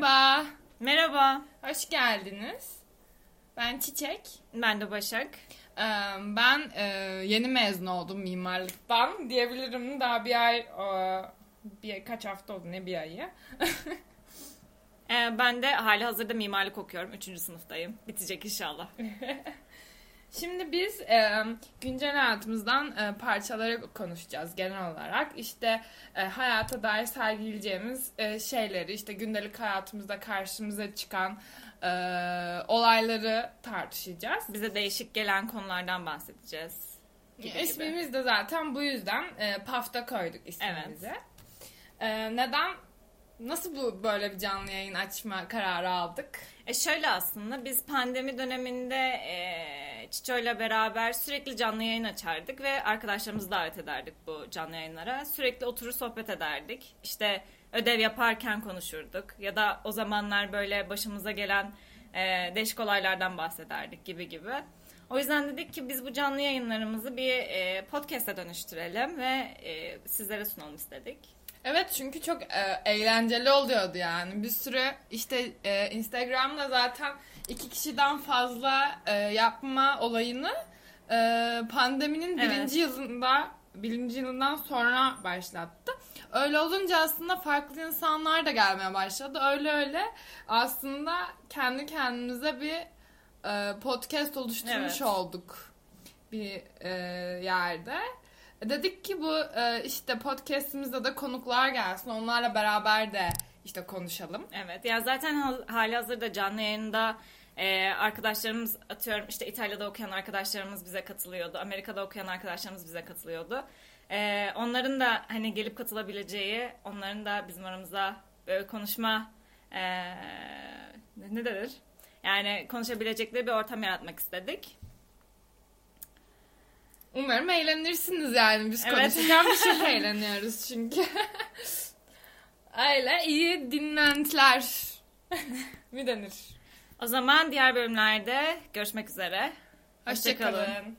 Merhaba. Merhaba. Hoş geldiniz. Ben Çiçek. Ben de Başak. Ee, ben e, yeni mezun oldum mimarlıktan diyebilirim. Daha bir ay, e, bir kaç hafta oldu ne bir ayı. Ee, ben de hali hazırda mimarlık okuyorum. Üçüncü sınıftayım. Bitecek inşallah. Şimdi biz e, güncel hayatımızdan e, parçaları konuşacağız genel olarak. İşte e, hayata dair sergileyeceğimiz e, şeyleri, işte gündelik hayatımızda karşımıza çıkan e, olayları tartışacağız. Bize değişik gelen konulardan bahsedeceğiz. Gibi gibi. İsmimiz de zaten bu yüzden e, PAF'ta koyduk ismimizi. E, neden, nasıl bu böyle bir canlı yayın açma kararı aldık? E şöyle aslında biz pandemi döneminde e, Çiço'yla beraber sürekli canlı yayın açardık ve arkadaşlarımızı davet ederdik bu canlı yayınlara. Sürekli oturur sohbet ederdik. İşte ödev yaparken konuşurduk ya da o zamanlar böyle başımıza gelen e, değişik olaylardan bahsederdik gibi gibi. O yüzden dedik ki biz bu canlı yayınlarımızı bir e, podcast'e dönüştürelim ve e, sizlere sunalım istedik. Evet çünkü çok e, eğlenceli oluyordu yani. Bir sürü işte e, Instagram'da zaten iki kişiden fazla e, yapma olayını e, pandeminin Evet. birinci yılında birinci yılından sonra başlattı. Öyle olunca aslında farklı insanlar da gelmeye başladı. Öyle öyle aslında kendi kendimize bir e, podcast oluşturmuş Evet. olduk bir e, yerde. Dedik ki bu e, işte podcastimizde de konuklar gelsin. Onlarla beraber de işte konuşalım. Evet ya zaten hal- hali hazırda canlı yayında e, arkadaşlarımız atıyorum işte İtalya'da okuyan arkadaşlarımız bize katılıyordu. Amerika'da okuyan arkadaşlarımız bize katılıyordu. E, onların da hani gelip katılabileceği, onların da bizim aramızda böyle konuşma e, ne ne denir? Yani konuşabilecekleri bir ortam yaratmak istedik. Umarım eğlenirsiniz yani. Biz Evet. konuşurken bir şey eğleniyoruz çünkü. Öyle iyi dinlentiler. mi denir? O zaman diğer bölümlerde görüşmek üzere. Hoşçakalın.